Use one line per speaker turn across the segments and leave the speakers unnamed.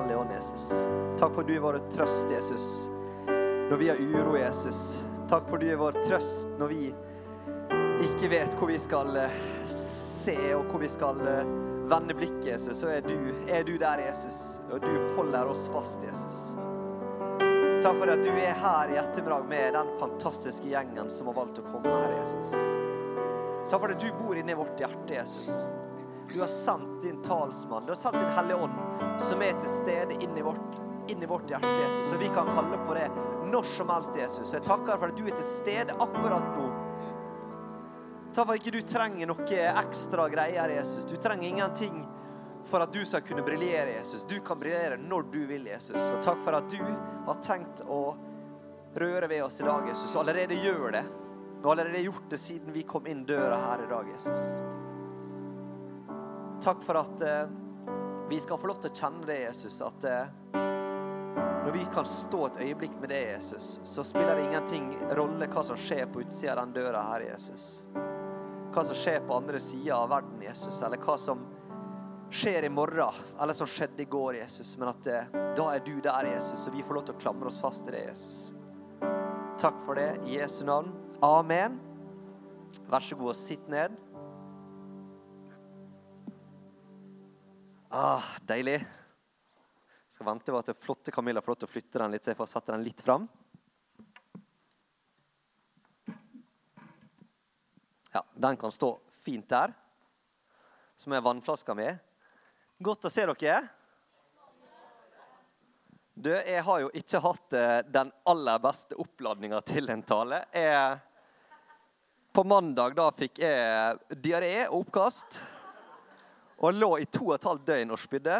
Hellige Ånd, Jesus. Takk for du er vår trøst, Jesus. Når vi har uro, Jesus. Takk for du er vår trøst når vi ikke vet hvor vi skal eh, se og hvor vi skal eh, vende blikket, Jesus, så er du, er du der, Jesus. Og du holder oss fast, Jesus. Takk for at du er her i ettermiddag med den fantastiske gjengen som har valgt å komme her, Jesus. Takk for at du bor inni vårt hjerte, Jesus. Du har sendt din talsmann. Du har sendt din Hellige Ånd, som er til stede inni vårt, inni vårt hjerte, Jesus. Og vi kan kalle på det når som helst, Jesus. Jeg takker for at du er til stede akkurat nå. Takk for at ikke du trenger noe ekstra greier, Jesus. Du trenger ingenting for at du skal kunne briljere, Jesus. Du kan briljere når du vil, Jesus. Og takk for at du har tenkt å røre ved oss i dag, Jesus. Og allerede gjør det. Og allerede gjort det siden vi kom inn døra her i dag, Jesus. Takk for at eh, vi skal få lov til å kjenne det, Jesus. At eh, når vi kan stå et øyeblikk med det, Jesus, så spiller det ingenting rolle hva som skjer på utsida av den døra her, Jesus. Hva som skjer på andre sida av verden, Jesus, eller hva som skjer i morgen, eller som skjedde i går, Jesus. Men at eh, da er du der, Jesus, og vi får lov til å klamre oss fast i det, Jesus. Takk for det i Jesu navn. Amen. Vær så god og sitt ned. Ah, deilig. Jeg skal vente på at flotte Camilla får lov til å flytte den litt, så jeg får sette den litt fram. Ja, den kan stå fint der. Må jeg vannflaska mi. Godt å se dere. Du, jeg har jo ikke hatt eh, den aller beste oppladninga til en tale. Jeg, på mandag da fikk jeg diaré og oppkast. Og lå i to og et halvt døgn og spydde.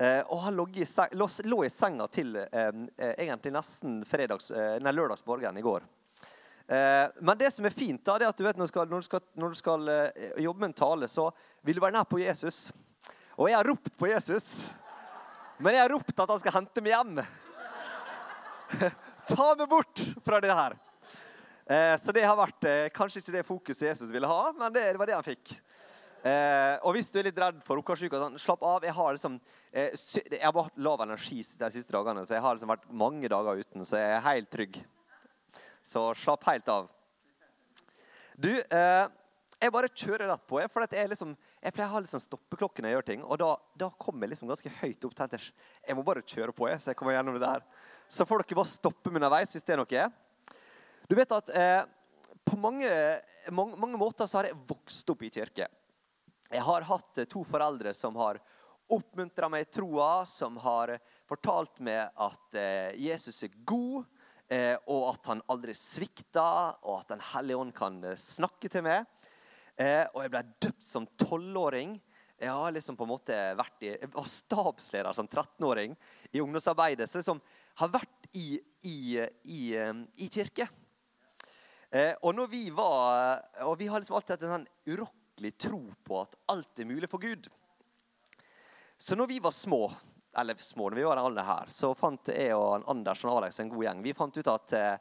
Eh, og han lå i, seng, lå, i senga til eh, eh egentlig nesten fredags, nei, lørdagsmorgen i går. Men det som er fint, da, det er at du vet, når du skal, når du skal, når du skal jobbe med en tale, så vil du være nær på Jesus. Og jeg har ropt på Jesus. Men jeg har ropt at han skal hente meg hjem. Ta meg bort fra det her. så det har vært kanskje ikke det fokuset Jesus ville ha, men det var det han fikk. Eh, og hvis du er litt redd for oppkastsyke, sånn, slapp av. Jeg har liksom eh, jeg har hatt lav energi de siste dagene, så jeg har liksom vært mange dager uten. Så jeg er helt trygg. Så slapp helt av. Du, eh, jeg bare kjører rett på. For jeg, liksom, jeg pleier å ha liksom stoppeklokke når jeg gjør ting. Og da, da kommer jeg liksom ganske høyt opp. Til jeg må bare kjøre på, jeg, så jeg kommer gjennom det der. Så får dere bare stoppe meg underveis hvis det er noe. Du vet at eh, på mange, mange, mange måter så har jeg vokst opp i kirke. Jeg har hatt eh, to foreldre som har oppmuntra meg i troa, som har fortalt meg at eh, Jesus er god, eh, og at han aldri svikter, og at Den hellige ånd kan snakke til meg. Og jeg ble døpt som tolvåring. Jeg har liksom på en måte vært i, jeg var stabsleder som 13-åring i ungdomsarbeidet. Så liksom har vært i, i, i, i kirke. og når vi var, og vi har liksom alltid hatt en sånn urokk virkelig tro på at alt er mulig for Gud. Så når vi var små, eller små, når vi var alle her, så fant jeg og Anders og Alex en god gjeng. Vi fant ut at eh,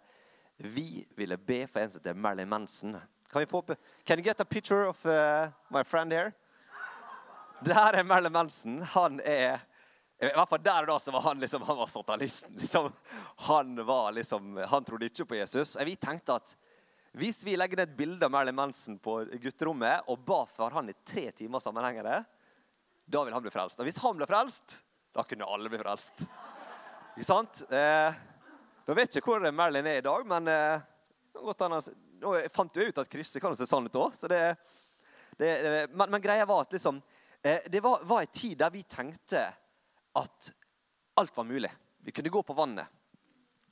vi ville be for en som heter Marilyn Manson. Kan vi få opp Can you get a picture of uh, my friend here? Der er Marilyn Manson. Han er i hvert fall Der og da så var han liksom, han var satanisten. Liksom. Han, var liksom, han trodde ikke på Jesus. Vi tenkte at hvis vi legger ned et bilde av Marilyn Manson på gutterommet og ba for han i tre timer sammenhengende, da vil han bli frelst. Og hvis han ble frelst, da kunne alle bli frelst. Ikke sant? Eh, vet ikke hvor Marilyn er i dag, men eh, nå fant jo ut at krysset kan se sånn ut òg. Men, men, greia var at liksom, eh, det var, var en tid der vi tenkte at alt var mulig. Vi kunne gå på vannet.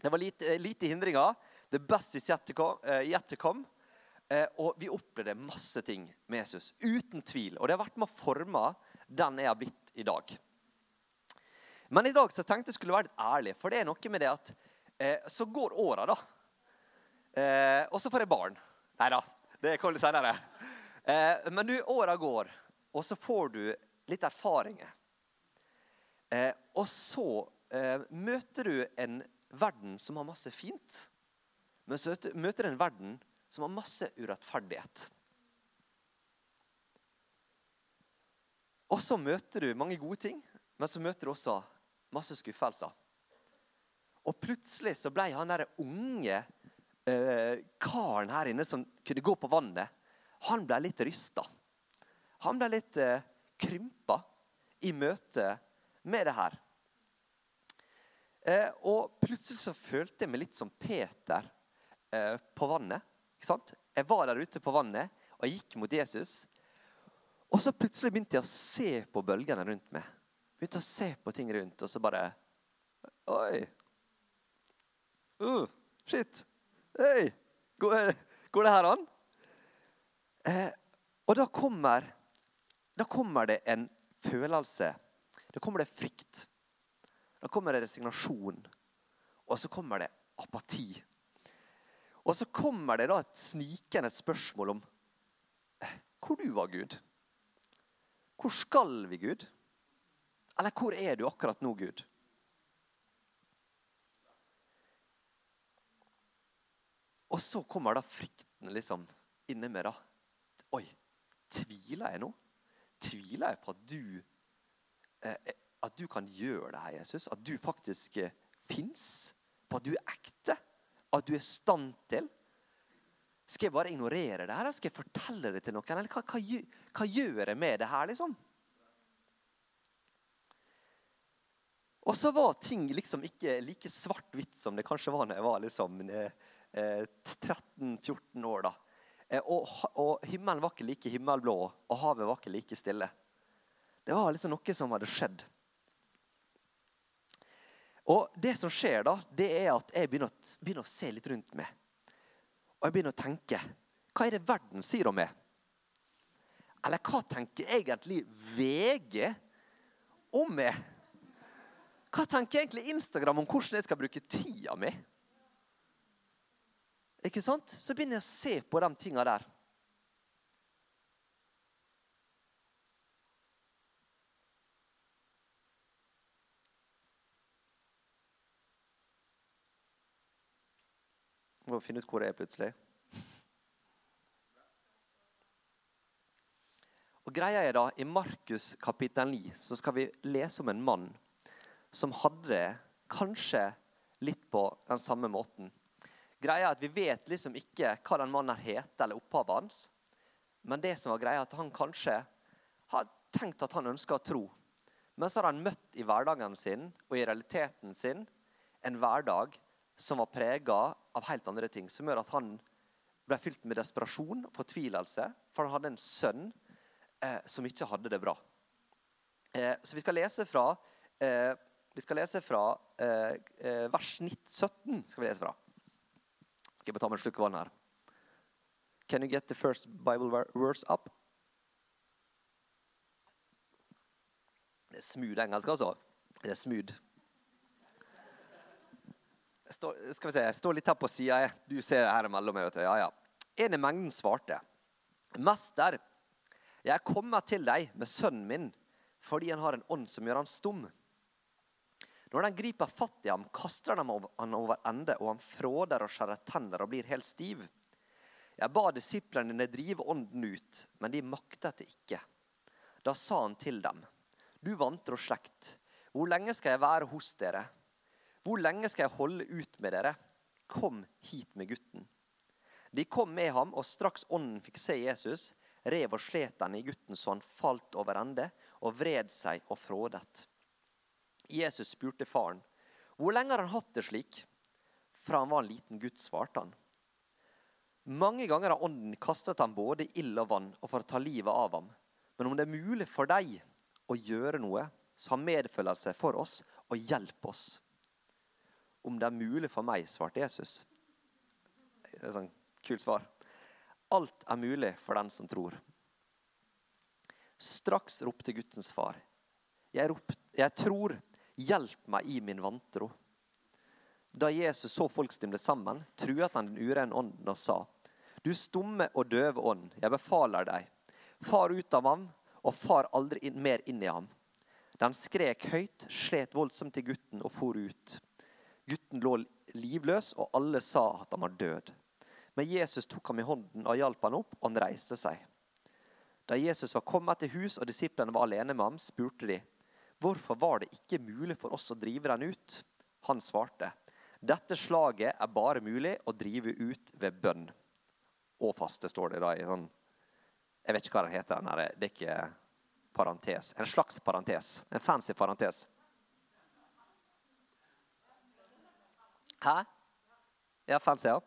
Det var lite, lite hindringer. The beste i etterkom. Og vi opplevde masse ting med Jesus. Uten tvil. Og det har vært med å forme den jeg har blitt i dag. Men i dag så tenkte jeg skulle være litt ærlig, for det er noe med det at eh, så går åra, da. Eh, og så får jeg barn. Nei da, det kommer litt senere. Eh, men du, åra går, og så får du litt erfaringer. Eh, og så eh, møter du en verden som har masse fint. Men så møter en verden som har masse urettferdighet. Og så møter du mange gode ting, Men så møter du også masse skuffelser. Og plutselig så ble han der unge eh, karen her inne som kunne gå på vannet, han ble litt rysta. Han ble litt eh, krympa i møte med det her. Eh, og plutselig så følte jeg meg litt som Peter eh, på vannet. Ikke sant? Jeg var der ute på vannet, og jeg gikk mot Jesus. Og så plutselig begynte jeg å se på bølgene rundt meg. Begynte å se på ting rundt, og så bare Oi! Uh, shit! Hei! Går, går, det her an? Eh, og da kommer, da kommer det en følelse. Da kommer det frykt. Da kommer det resignasjon. Og så kommer det apati. Og så kommer det da et snikende spørsmål om eh, hvor du var, Gud. Hvor skal vi, Gud? Eller hvor er du akkurat nå, Gud? Og så kommer da frykten liksom inni meg. da. Oi, tviler jeg nå? Tviler jeg på at du, eh, at du kan gjøre det her, Jesus? At du faktisk eh, fins? På at du er ekte? At du er i stand til? Skal jeg bare ignorere det her, eller skal jeg fortelle det til noen? Eller hva, hva, hva gjør jeg med det her, liksom? Og så var ting liksom ikke like svart-hvitt som det kanskje var når jeg var liksom eh, 13-14 år. da. Eh, og, og, himmelen var ikke like himmelblå, og havet var ikke like stille. Det var liksom noe som hadde skjedd. Og det som skjer da, det er at jeg begynner begynner å se litt rundt meg. Og jeg begynner å tenke Hva er det verden sier om meg? Eller hva tenker egentlig VG om meg? Hva tenker egentlig Instagram om hvordan jeg skal bruke tida mi? Ikke sant? Så begynner jeg å se på de tinga der. Må finne ut hvor det er plutselig. Og greia er da, I Markus kapittel 9 så skal vi lese om en mann som hadde det kanskje litt på den samme måten. Greia er at Vi vet liksom ikke hva den mannen heter, eller opphavet hans. Men det som var greia er at han kanskje har tenkt at han ønsker å tro. Men så har han møtt i hverdagen sin og i realiteten sin en hverdag som var prega av helt andre ting, som gjør at han ble fylt med desperasjon og fortvilelse, for han hadde en sønn eh, som ikke hadde det bra. Eh, så vi skal lese fra, eh, skal lese fra eh, eh, vers 17. skal vi lese fra. Skal jeg bare ta med en slurk vann her. Can you get the first Bible verse up? Det er smooth engelsk, altså. Det er smooth. Står, skal vi se, jeg står litt her på sida. Du ser det her imellom. Ja, ja. En i mengden svarte. Mester, jeg er kommet til deg med sønnen min fordi han har en ånd som gjør han stum. Når den griper fatt i ham, kaster den han over ende, og han fråder og skjærer tenner og blir helt stiv. Jeg ba disiplene dine drive ånden ut, men de maktet det ikke. Da sa han til dem, du vantro slekt, hvor lenge skal jeg være hos dere? Hvor lenge skal jeg holde ut med dere? Kom hit med gutten. De kom med ham, og straks ånden fikk se Jesus, rev og slet den i gutten så han falt over ende og vred seg og frådet. Jesus spurte faren, 'Hvor lenge har han hatt det slik?' Fra han var en liten gutt, svarte han. Mange ganger har ånden kastet ham både i ild og vann og for å ta livet av ham. Men om det er mulig for deg å gjøre noe, så ha medfølelse for oss og hjelp oss om det er mulig for meg, svarte Jesus. Det er et sånn kult svar. Alt er mulig for den som tror. Straks ropte guttens far. Jeg, rop, jeg tror, hjelp meg i min vantro. Da Jesus så folk stimle sammen, truet han den urene ånden og sa, Du stumme og døve ånd, jeg befaler deg, far ut av ham, og far aldri mer inn i ham. Den skrek høyt, slet voldsomt til gutten og for ut. Gutten lå livløs, og alle sa at han var død. Men Jesus tok ham i hånden og hjalp han opp, og han reiste seg. Da Jesus var kommet til hus og disiplene var alene med ham, spurte de, Hvorfor var det ikke mulig for oss å drive den ut? Han svarte, dette slaget er bare mulig å drive ut ved bønn. Og faste, står det da i sånn Jeg vet ikke hva den heter. Den her, det er ikke parentes. En slags parentes. En fancy parentes. Hæ? Ja, fans, ja.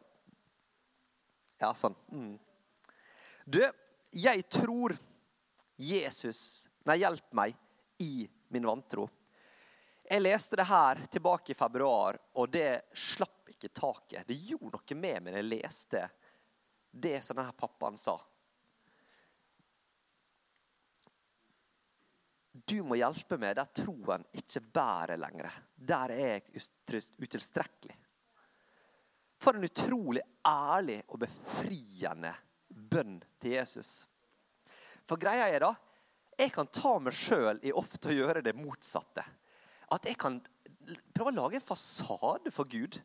Ja, sånn. Mm. Du, jeg tror Jesus Nei, hjelp meg i min vantro. Jeg leste det her tilbake i februar, og det slapp ikke taket. Det gjorde noe med meg når jeg leste det som denne pappaen sa. Du må hjelpe meg der troen ikke bærer lenger. Der er jeg utilstrekkelig. For en utrolig ærlig og befriende bønn til Jesus. For greia er da, jeg kan ta meg sjøl i ofte å gjøre det motsatte. At jeg kan prøve å lage en fasade for Gud.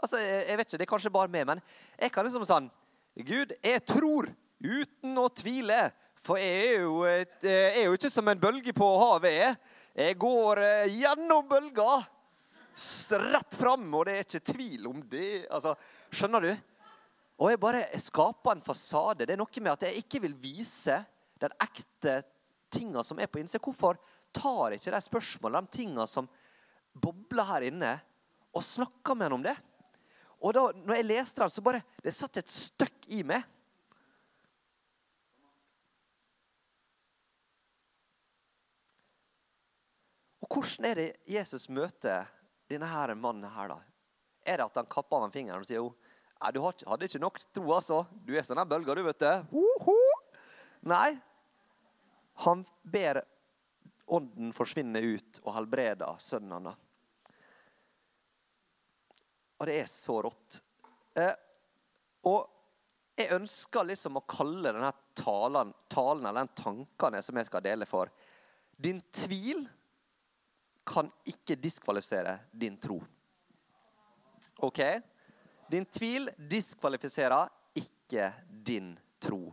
Altså, jeg, vet ikke, Det er kanskje bare meg, men jeg kan liksom sånn Gud, jeg tror uten å tvile. For jo, jeg er jo ikke som en bølge på havet. Jeg går eh, gjennom bølga rett fram, og det er ikke tvil om det. Altså, skjønner du? Og jeg bare skaper en fasade. Det er noe med at jeg ikke vil vise den ekte tinga som er på innsida. Hvorfor tar jeg ikke de spørsmålene, de tinga som bobler her inne, og snakker med henne om det? Og da når jeg leste den, så bare Det satt et støkk i meg. Og hvordan er det Jesus møter denne her mannen her, da? Er det at han kapper av ham fingeren og sier jo, du hadde ikke nok tro, altså. Du er sånn en bølge, du, vet du. Uh -huh. Nei. Han ber ånden forsvinne ut og helbreder sønnene. Og det er så rått. Eh, og jeg ønsker liksom å kalle denne talen, talen eller den tankene som jeg skal dele for Din tvil kan ikke diskvalifisere din tro. OK? Din tvil diskvalifiserer ikke din tro.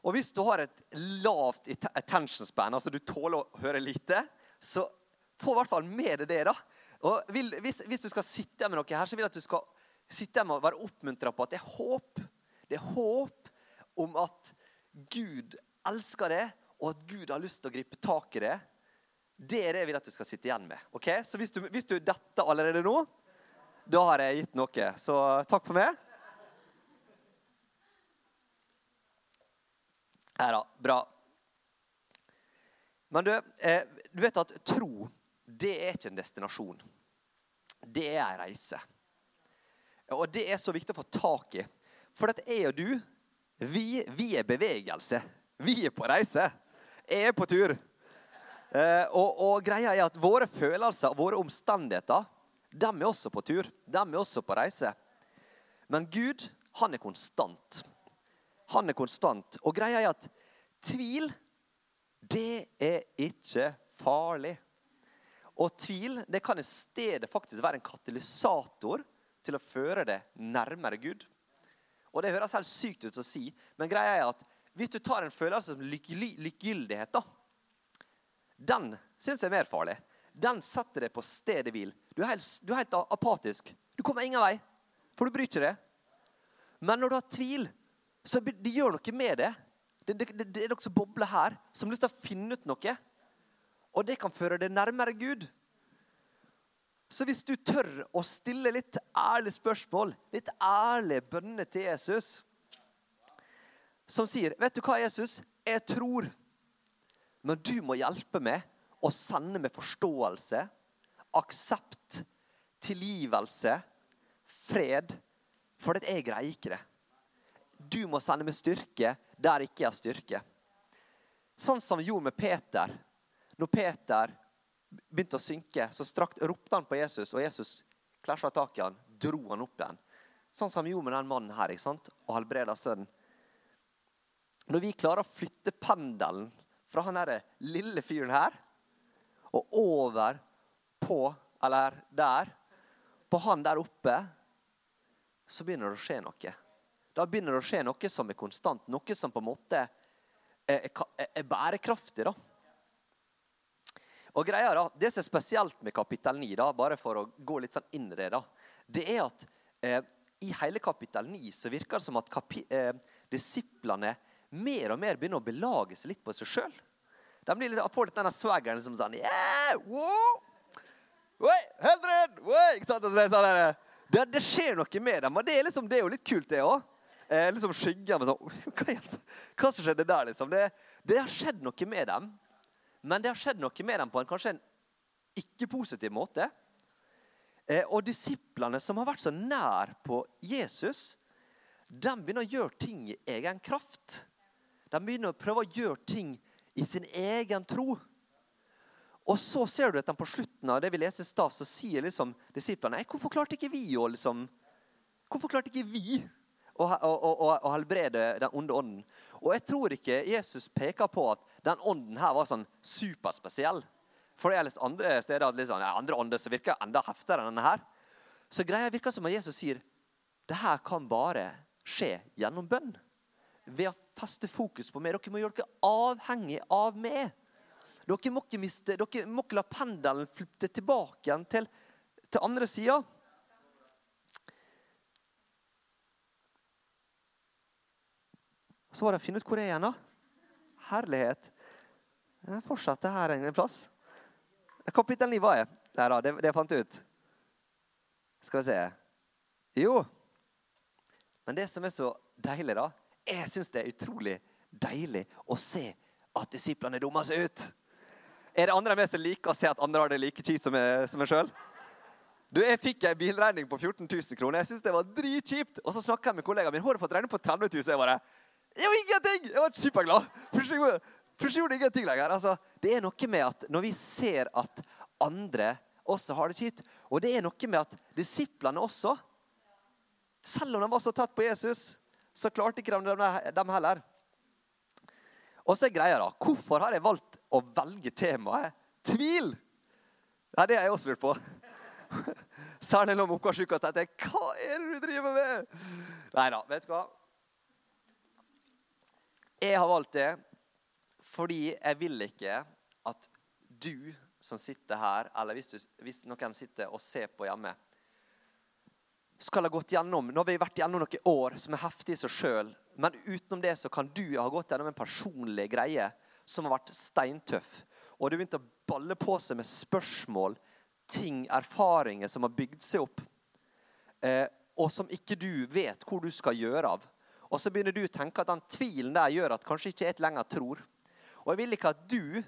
Og hvis du har et lavt attention span, altså du tåler å høre lite, så få i hvert fall med deg det. da. Og vil, hvis, hvis, du skal sitte med noe her, så vil jeg at du skal sitte med og være oppmuntra på at det er håp. Det er håp om at Gud elsker det, og at Gud har lyst til å gripe tak i det. Det er det jeg vil at du skal sitte igjen med. ok? Så hvis du, hvis du detter allerede nå, da har jeg gitt noe. Så takk for meg. Her, da. Bra. Men du, eh, du vet at tro, det er ikke en destinasjon. Det er ei reise. Og det er så viktig å få tak i. For at jeg og du, vi, vi er bevegelse. Vi er på reise. Jeg er på tur. Eh, og, og, greia er at våre følelser, våre omstendigheter, de er også på tur. De er også på reise. Men Gud, han er konstant. Han er konstant. Og greia er at tvil, det er ikke farlig. Og tvil det kan i stedet faktisk være en katalysator til å føre det nærmere Gud. Og Det høres helt sykt ut å si, men greia er at hvis du tar en følelse som likegyldighet, da, den syns jeg er mer farlig. Den setter deg på stedet hvil. Du er, helt, du er helt apatisk. Du kommer ingen vei, for du bryr ikke deg. Men når du har tvil, så det gjør noe med det. Det, det, det, det er noe som bobler her, som har lyst til å finne ut noe. Og det kan føre deg nærmere Gud. Så hvis du tør å stille litt ærlige spørsmål, litt ærlige bønner til Jesus, som sier 'Vet du hva, Jesus? Jeg tror men du må hjelpe meg å sende med forståelse, aksept, tilgivelse, fred. For jeg greier ikke det. Du må sende med styrke der ikke jeg har styrke. Sånn som vi gjorde med Peter. Når Peter begynte å synke, så strakt, ropte han på Jesus, og Jesus klasja tak i han, dro han opp igjen. Sånn som vi gjorde med den mannen her ikke sant? og helbreda sønnen. Når vi klarer å flytte pendelen fra han derre lille fyren her og over på Eller der. På han der oppe. Så begynner det å skje noe. Da begynner det å skje noe som er konstant. Noe som på en måte er, er, er bærekraftig. da. Og greia da, Det som er spesielt med kapittel 9, da, bare for å gå litt sånn inn i det, da, det er at eh, i hele kapittel 9 så virker det som at eh, disiplene mer og mer begynner å belage seg litt på seg sjøl. De blir litt, får litt denne swaggeren som sånn yeah, wow, Oi, helbred! Oi, ikke sant? Det, sånn det, det, skjer noe med dem, og det er, liksom, det er jo litt kult, det òg. Eh, liksom skyggen sånn, hva, hva, som skjedde der, liksom? Det, det, har skjedd noe med dem. Men det har skjedd noe med dem på en kanskje en ikke-positiv måte. Eh, og disiplene som har vært så nær på Jesus, de begynner å gjøre ting i egen kraft. De begynner å prøve å gjøre ting i sin egen tro. Og så ser du at de på slutten av det vi leser i stad, så sier liksom disiplene Hvorfor klarte ikke vi å liksom, Hvorfor klarte ikke vi å, å, å, å, helbrede den onde ånden? Og jeg tror ikke Jesus peker på at den ånden her var sånn superspesiell. For det er litt andre steder at liksom, andre ånder som virker enda heftigere enn denne her. Så greia virker som at Jesus sier det her kan bare skje gjennom bønn. Ved å feste fokus på meg. Dere må gjøre dere avhengig av meg. Dere må ikke, miste, dere må ikke la pendelen flytte tilbake igjen til, til andre sida. Så var det å finne ut hvor jeg er igjen, da. Herlighet. Jeg fortsetter her en plass. Kapittel 9 var jeg. Der, da. Det, det fant jeg ut. Skal vi se Jo. Men det som er så deilig, da Jeg syns det er utrolig deilig å se at disiplene dummer seg ut. Er det andre av meg som liker å se at andre har det like kjipt som meg sjøl? Jeg fikk en bilregning på 14 000 kroner. Jeg synes det var dritkjipt. Og så snakka jeg med kollegaen min. Har du fått regning på 30 000? Jeg bare Jo, ingenting! Jeg var superglad. Plutselig gjorde ingenting lenger. Altså, det er noe med at når vi ser at andre også har det kjipt, og det er noe med at disiplene også Selv om de var så tett på Jesus, så klarte ikke de dem heller. Og så er greia da, Hvorfor har jeg valgt å velge temaet tvil? Ja, Det har jeg også lurt på. Særlig nå med jeg, Hva er det du driver med? Nei da, vet du hva? Jeg har valgt det fordi jeg vil ikke at du som sitter her, eller hvis, du, hvis noen sitter og ser på hjemme, skal ha gått gjennom Nå har vi vært gjennom noen år som er heftige i seg sjøl, men utenom det så kan du ha gått gjennom en personlig greie som har vært steintøff. Og du begynte å balle på seg med spørsmål, ting, erfaringer som har bygd seg opp, eh, og som ikke du vet hvor du skal gjøre av. Og så begynner du å tenke at den tvilen der gjør at kanskje ikke jeg lenger tror. Og jeg vil ikke at du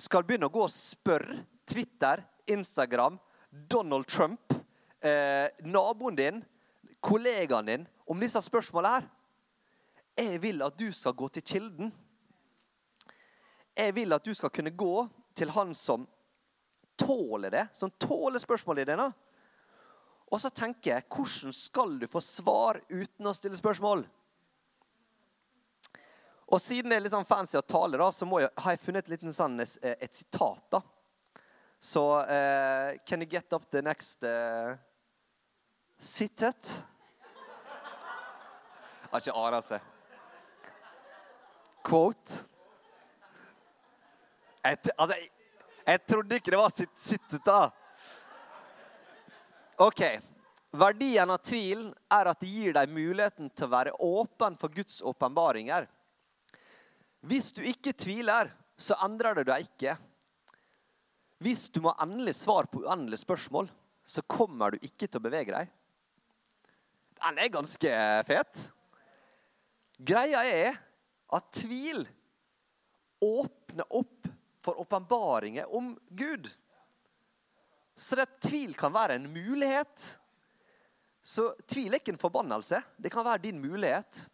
skal begynne å gå og spørre Twitter, Instagram, Donald Trump, eh, naboen din, kollegaen din om disse spørsmålene her. Jeg vil at du skal gå til kilden. Jeg vil at du skal kunne gå til han som tåler det, som tåler spørsmålene dine. Og så tenker jeg hvordan skal du få svar uten å stille spørsmål? Og siden det er litt sånn fancy å tale, da, så jeg, har jeg funnet et, sånn, et, et sitat. da. Så uh, Can you get up the next uh, sitat? Har ikke ara seg quote. Jeg, altså, jeg, jeg trodde ikke det var sitt, sittet da. OK. Verdien av tvil er at det gir deg muligheten til å være åpen for Guds åpenbaringer. Hvis du ikke tviler, så endrer det deg ikke. Hvis du må endelig svar på uendelige spørsmål, så kommer du ikke til å bevege deg. Den er ganske fet. Greia er at tvil åpner opp for åpenbaringer om Gud. Så det tvil kan være en mulighet. Så tvil er ikke en forbannelse. Det kan være din mulighet.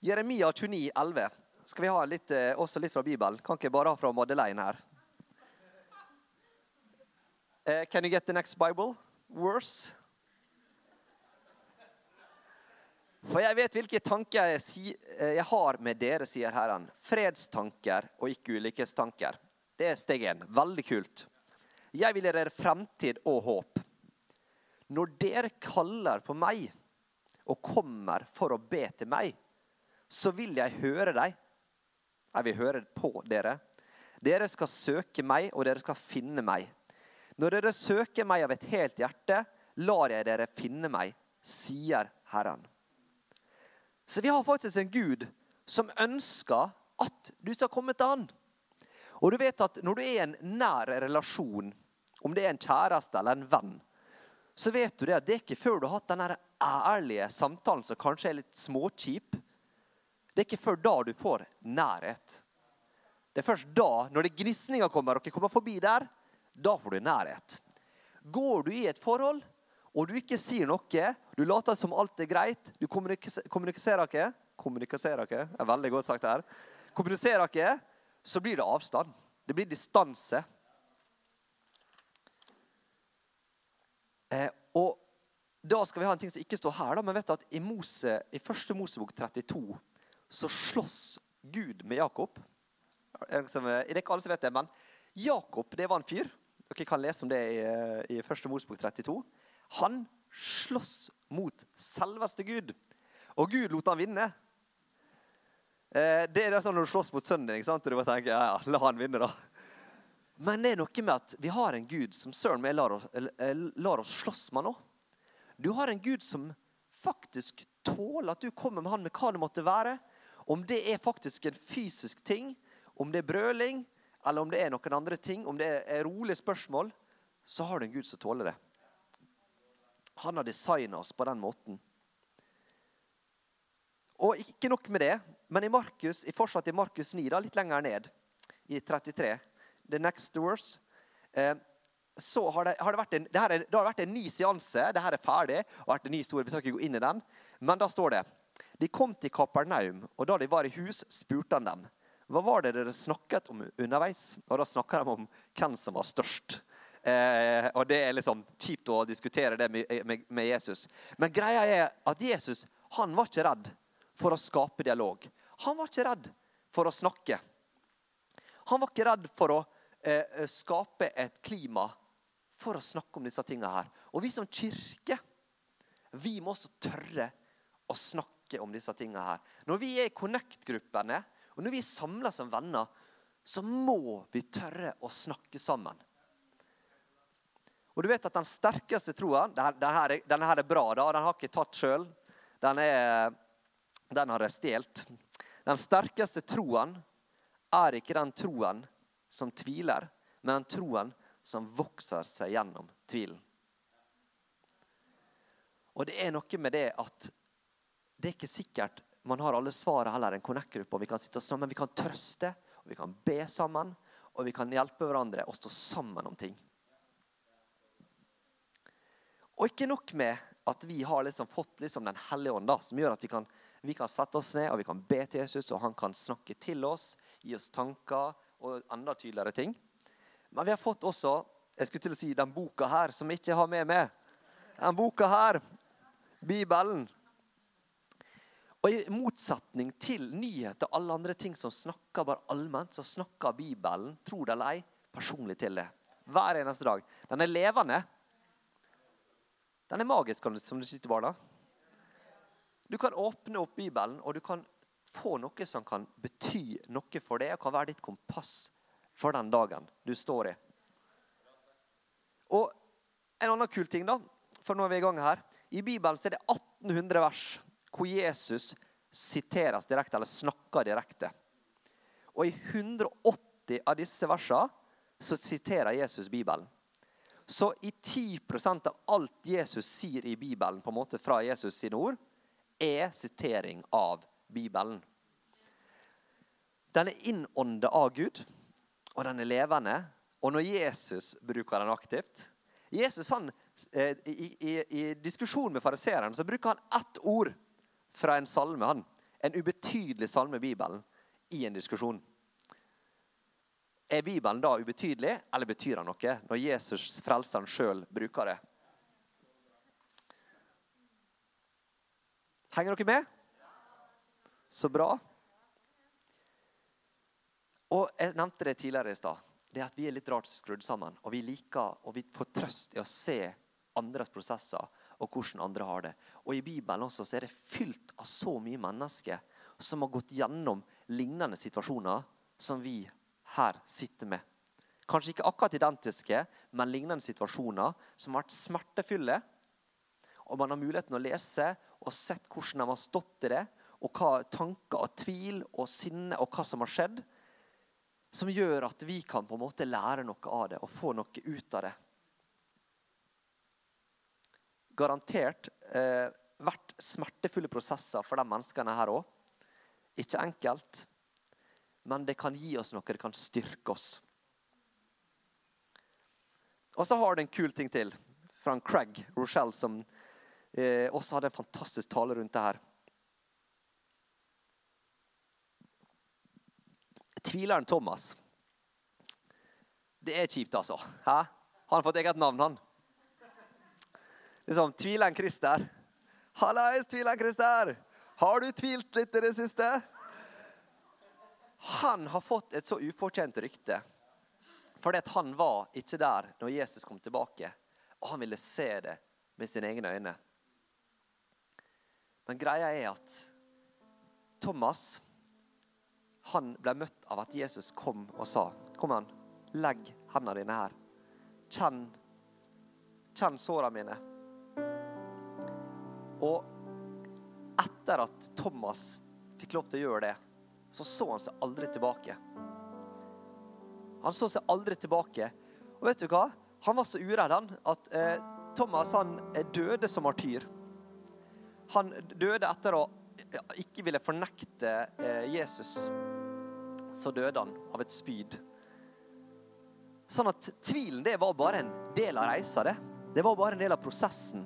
Jeremia 29, 29,11. Skal vi ha litt, eh, også litt fra Bibelen? Kan ikke bare ha fra Madeleine her. Uh, can you get the next Bible Worse? For jeg vet hvilke tanker jeg, si, eh, jeg, har med dere, sier Herren. Fredstanker og ikke ulykkestanker. Det er steg én. Veldig kult. Jeg vil gi dere fremtid og håp. Når dere kaller på meg og kommer for å be til meg, så vil jeg høre deg. Jeg vil høre på dere. Dere skal søke meg, og dere skal finne meg. Når dere søker meg av et helt hjerte, lar jeg dere finne meg, sier Herren. Så vi har faktisk en Gud som ønsker at du skal komme til Han. Og du vet at når du er i en nær relasjon, om det er en kjæreste eller en venn, så vet du det at det er ikke før du har hatt den ærlige samtalen som kanskje er litt småkjip. Det er ikke før da du får nærhet. Det er først da, når det gnisninga kommer, og dere kommer forbi der, da får du nærhet. Går du i et forhold, og du ikke sier noe, du later som alt er greit, du kommuniserer ikke Kommuniserer ikke, er veldig godt sagt her. Kommuniserer ikke, så blir det avstand. Det blir distanse. Eh, og da skal vi ha en ting som ikke står her, da, men vet du at i, Mose, i første Mosebok 32 så slåss Gud med Jakob. Det er ikke alle som vet det, men Jakob det var en fyr. Dere kan lese om det i, i første Mosbok 32. Han slåss mot selveste Gud, og Gud lot han vinne. Eh, det er det sånn når du slåss mot sønnen din, og du bare tenker ja, ja, la han vinne, da. Men det er noe med at vi har en Gud som søren meg lar oss, lar oss slåss med nå. Du har en Gud som faktisk tåler at du kommer med han med hva det måtte være. Om det er faktisk en fysisk ting, om det er brøling, eller om det er noen andre ting, om det er rolige spørsmål, så har du en Gud som tåler det. Han har designa oss på den måten. Og ikke nok med det, men i Markus, i fortsatt i Markus 9, da, litt lenger ned, i 33 the next doors. Eh, så har det, har det, vært en, det, er, det, har vært en ny seanse. Det her er ferdig. og vært en ny historie, Vi skal ikke gå inn i den. Men da står det De kom til Kapernaum, og da de var i hus, spurte han dem. Hva var det dere snakket om underveis? Og da snakker de om hvem som var størst. Eh, og det er liksom kjipt å diskutere det med, med, med, Jesus. Men greia er at Jesus han var ikke redd for å skape dialog. Han var ikke redd for å snakke. Han var ikke redd for å Eh, skape et klima for å snakke om disse tingene her. Og vi som kirke, vi må også tørre å snakke om disse tingene her. Når vi er i Connect-gruppene, og når vi er samla som venner, så må vi tørre å snakke sammen. Og du vet at Den sterkeste troa Denne, her, er bra. da, Den har ikke tatt sjøl. Den, den har jeg stjålet. Den sterkeste troen er ikke den troen som tviler, men den troen som vokser seg gjennom tvilen. Og det er noe med det at det er ikke sikkert man har alle svarene heller. En Connect-gruppe, Vi kan sitte sammen, vi kan trøste, og vi kan be sammen. Og vi kan hjelpe hverandre og stå sammen om ting. Og ikke nok med at vi har liksom fått liksom Den hellige ånd, da, som gjør at vi kan, vi kan sette oss ned og vi kan be til Jesus, og han kan snakke til oss, gi oss tanker, og enda tydeligere ting. Men vi har fått også jeg skulle til å si, den boka her, som jeg ikke har med meg. Den boka her, Bibelen. Og I motsetning til nyheter og alle andre ting som snakker bare allment, så snakker Bibelen, tro det eller ei, personlig til det. Hver eneste dag. Den er levende. Den er magisk, som du sier til barna. Du kan åpne opp Bibelen, og du kan få noe som kan bety noe for deg, og kan være ditt kompass for den dagen du står i. Og en annen kul ting, da, for nå er vi i gang her. I Bibelen er det 1800 vers hvor Jesus siteres direkte, eller snakker direkte. Og i 180 av disse versene så siterer Jesus Bibelen. Så i 10% av alt Jesus sier i Bibelen, på en måte fra Jesus sine ord, er sitering av Bibelen. Den er innånda av Gud, og den er levende. Og når Jesus bruker den aktivt Jesus han, eh, i, i, i diskusjon med fariseeren så bruker han ett ord fra en salme. han. En ubetydelig salme i Bibelen i en diskusjon. Er Bibelen da ubetydelig, eller betyr den noe når Jesus, frelseren sjøl, bruker det? Henger dere med? Så bra. Og Jeg nevnte det tidligere i stad. Det at Vi er litt rart skrudd sammen. Og vi liker, og vi får trøst i å se andres prosesser og hvordan andre har det. Og I Bibelen også så er det fylt av så mye mennesker som har gått gjennom lignende situasjoner som vi her sitter med. Kanskje ikke akkurat identiske, men lignende situasjoner som har vært smertefulle. Og man har muligheten å lese og sett hvordan de har stått i det, og hva tanker og tvil og sinne og hva som har skjedd, som gjør at vi kan på en måte lære noe av det og få noe ut av det. Garantert eh, vært smertefulle prosesser for de menneskene her òg. Ikke enkelt, men det kan gi oss noe, det kan styrke oss. Og så har du en kul ting til fra Craig Rochelle, som eh, også hadde en fantastisk tale rundt det her. Tvileren Thomas. Det er kjipt, altså. Hæ? Han har fått eget navn, han. Liksom, Tvileren Christer. Hallais, tvileren Christer! Har du tvilt litt i det siste? Han har fått et så ufortjent rykte. Fordi at han var ikke der når Jesus kom tilbake. Og han ville se det med sine egne øyne. Men greia er at Thomas han ble møtt av at Jesus kom og sa, 'Kom an, legg hendene dine her. Kjenn, kjenn sårene mine.' Og etter at Thomas fikk lov til å gjøre det, så så han seg aldri tilbake. Han så seg aldri tilbake. Og vet du hva? Han var så uredd han, at eh, Thomas han døde som martyr. Han døde etter å ikke ville fornekte eh, Jesus så døde han av et spyd. Sånn at tvilen det var bare en del av reisa. Det Det var bare en del av prosessen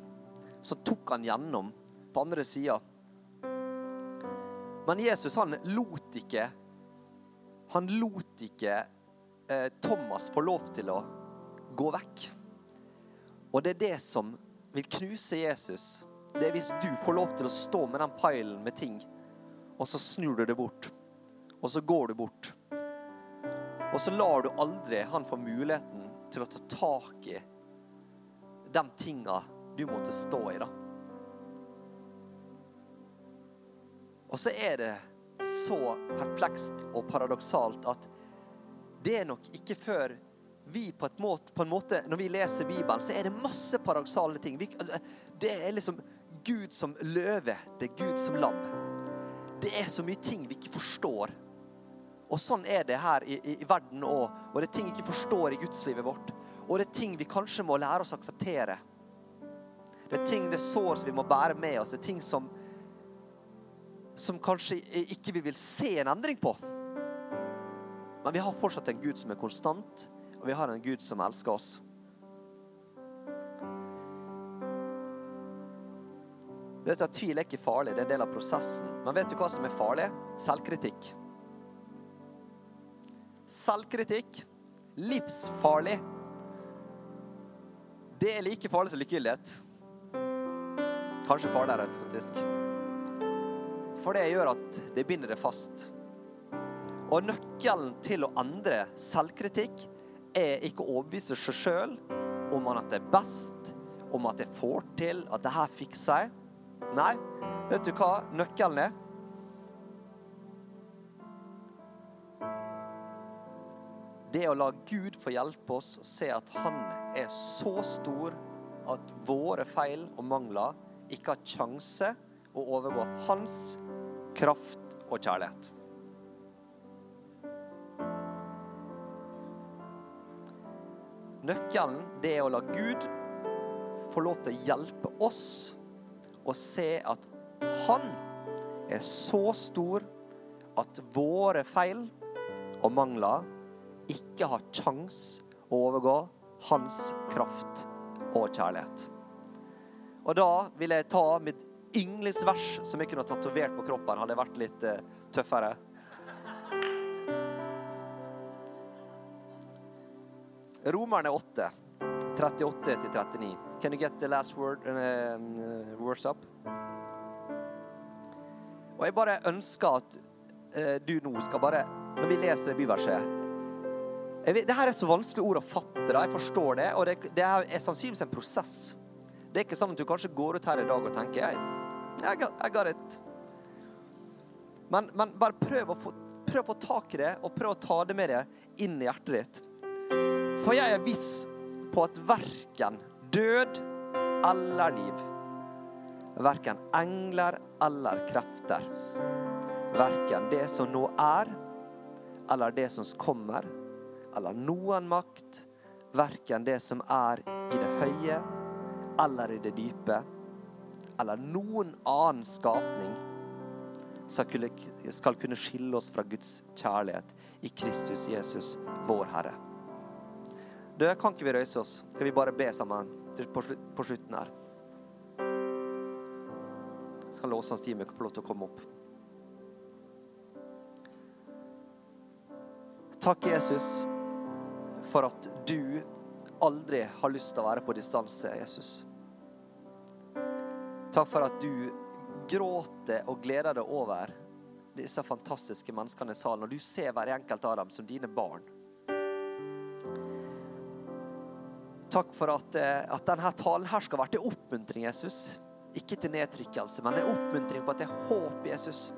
som tok han gjennom på andre sida. Men Jesus han lot ikke Han lot ikke eh, Thomas få lov til å gå vekk. Og det er det som vil knuse Jesus. Det er hvis du får lov til å stå med den pailen med ting, og så snur du det bort og så går du bort. Og så lar du aldri han få muligheten til å ta tak i de tinga du måtte stå i, da. Og så er det så perplekst og paradoksalt at det er nok ikke før vi på, måte, på en måte, Når vi leser Bibelen, så er det masse paradoksale ting. Vi, det er liksom Gud som løve. Det er Gud som lam. Det er så mye ting vi ikke forstår. Og sånn er det her i, i, i verden òg. Og det er ting vi ikke forstår i gudslivet vårt. Og det er ting vi kanskje må lære oss å akseptere. Det er ting, det er sår som vi må bære med oss. Det er ting som, som kanskje ikke vi vil se en endring på. Men vi har fortsatt en Gud som er konstant, og vi har en Gud som elsker oss. Vet du at Tvil er ikke farlig, det er en del av prosessen. Men vet du hva som er farlig? Selvkritikk. Selvkritikk livsfarlig. Det er like farlig som likegyldighet. Kanskje farligere, faktisk. For det gjør at det binder det fast. Og nøkkelen til å endre selvkritikk er ikke å overbevise seg sjøl om at det er best, om at jeg får til, at det her fikser jeg. Nei, vet du hva nøkkelen er? Det å la Gud få hjelpe oss å se at han er så stor at våre feil og mangler ikke har sjanse å overgå hans kraft og kjærlighet. Nøkkelen det er å la Gud få lov til å hjelpe oss å se at han er så stor at våre feil og mangler ikke har kjangs å overgå hans kraft og kjærlighet. Og da vil jeg ta mitt yndlingsvers som jeg kunne tatovert på kroppen, hadde jeg vært litt uh, tøffere. Romerne 8, 38-39. Can you get the last word, uh, words up? Og jeg bare ønsker at uh, du nå skal bare, når vi leser det byverset det her er så vanskelig ord å fatte. Da. Jeg forstår det. Og det, det, er sannsynligvis en prosess. Det er ikke sånn at du kanskje går ut her i dag og tenker jeg, I got, got it. Men, men, bare prøv å få prøv å få tak i det, og prøv å ta det med deg inn i hjertet ditt. For jeg er viss på at verken død eller liv, verken engler eller krefter, verken det som nå er, eller det som kommer, eller noen makt, verken det som er i det høye eller i det dype, eller noen annen skapning skal kunne skille oss fra Guds kjærlighet i Kristus Jesus, vår Herre. Du, kan ikke vi røyse oss? Skal vi bare be sammen på slutten her? Skal lovsangsteamet få lov til å komme opp? Takk, Jesus, for at du aldri har lyst til å være på distanse, Jesus. Takk for at du gråter og gleder deg over disse fantastiske menneskene i salen, og du ser hver enkelt av dem som dine barn. Takk for at, eh, at denne talen her skal være til oppmuntring, Jesus. Ikke til nedtrykkelse, men en oppmuntring på at det er håp, Jesus.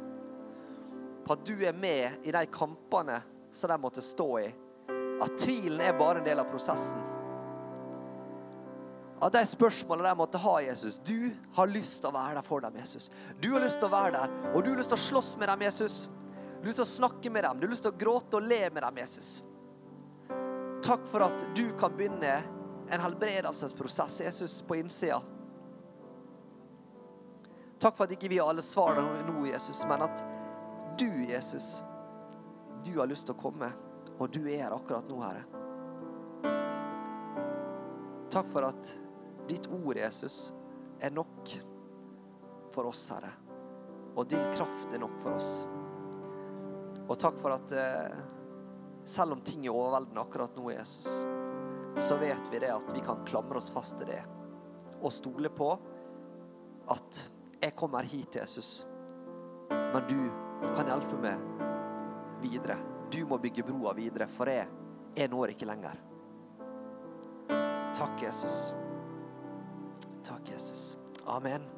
På at du er med i de kampene som de måtte stå i. At tvilen er bare en del av prosessen av de spørsmålene de måtte ha, Jesus. Du har lyst til å være der for dem, Jesus. Du har lyst til å være der, og du har lyst til å slåss med dem, Jesus. Du har lyst til å snakke med dem, du har lyst til å gråte og le med dem, Jesus. Takk for at du kan begynne en helbredelsesprosess, Jesus, på innsida. Takk for at ikke vi alle svarene nå, Jesus, men at du, Jesus, du har lyst til å komme, og du er her akkurat nå, Herre. Takk for at Ditt ord, Jesus, er nok for oss, Herre. Og din kraft er nok for oss. Og takk for at eh, selv om ting er overveldende akkurat nå, Jesus, så vet vi det at vi kan klamre oss fast til det og stole på at jeg kommer hit, Jesus, men du kan hjelpe meg videre. Du må bygge broa videre, for jeg, jeg når ikke lenger. Takk, Jesus. Takk, Jesus. Amen.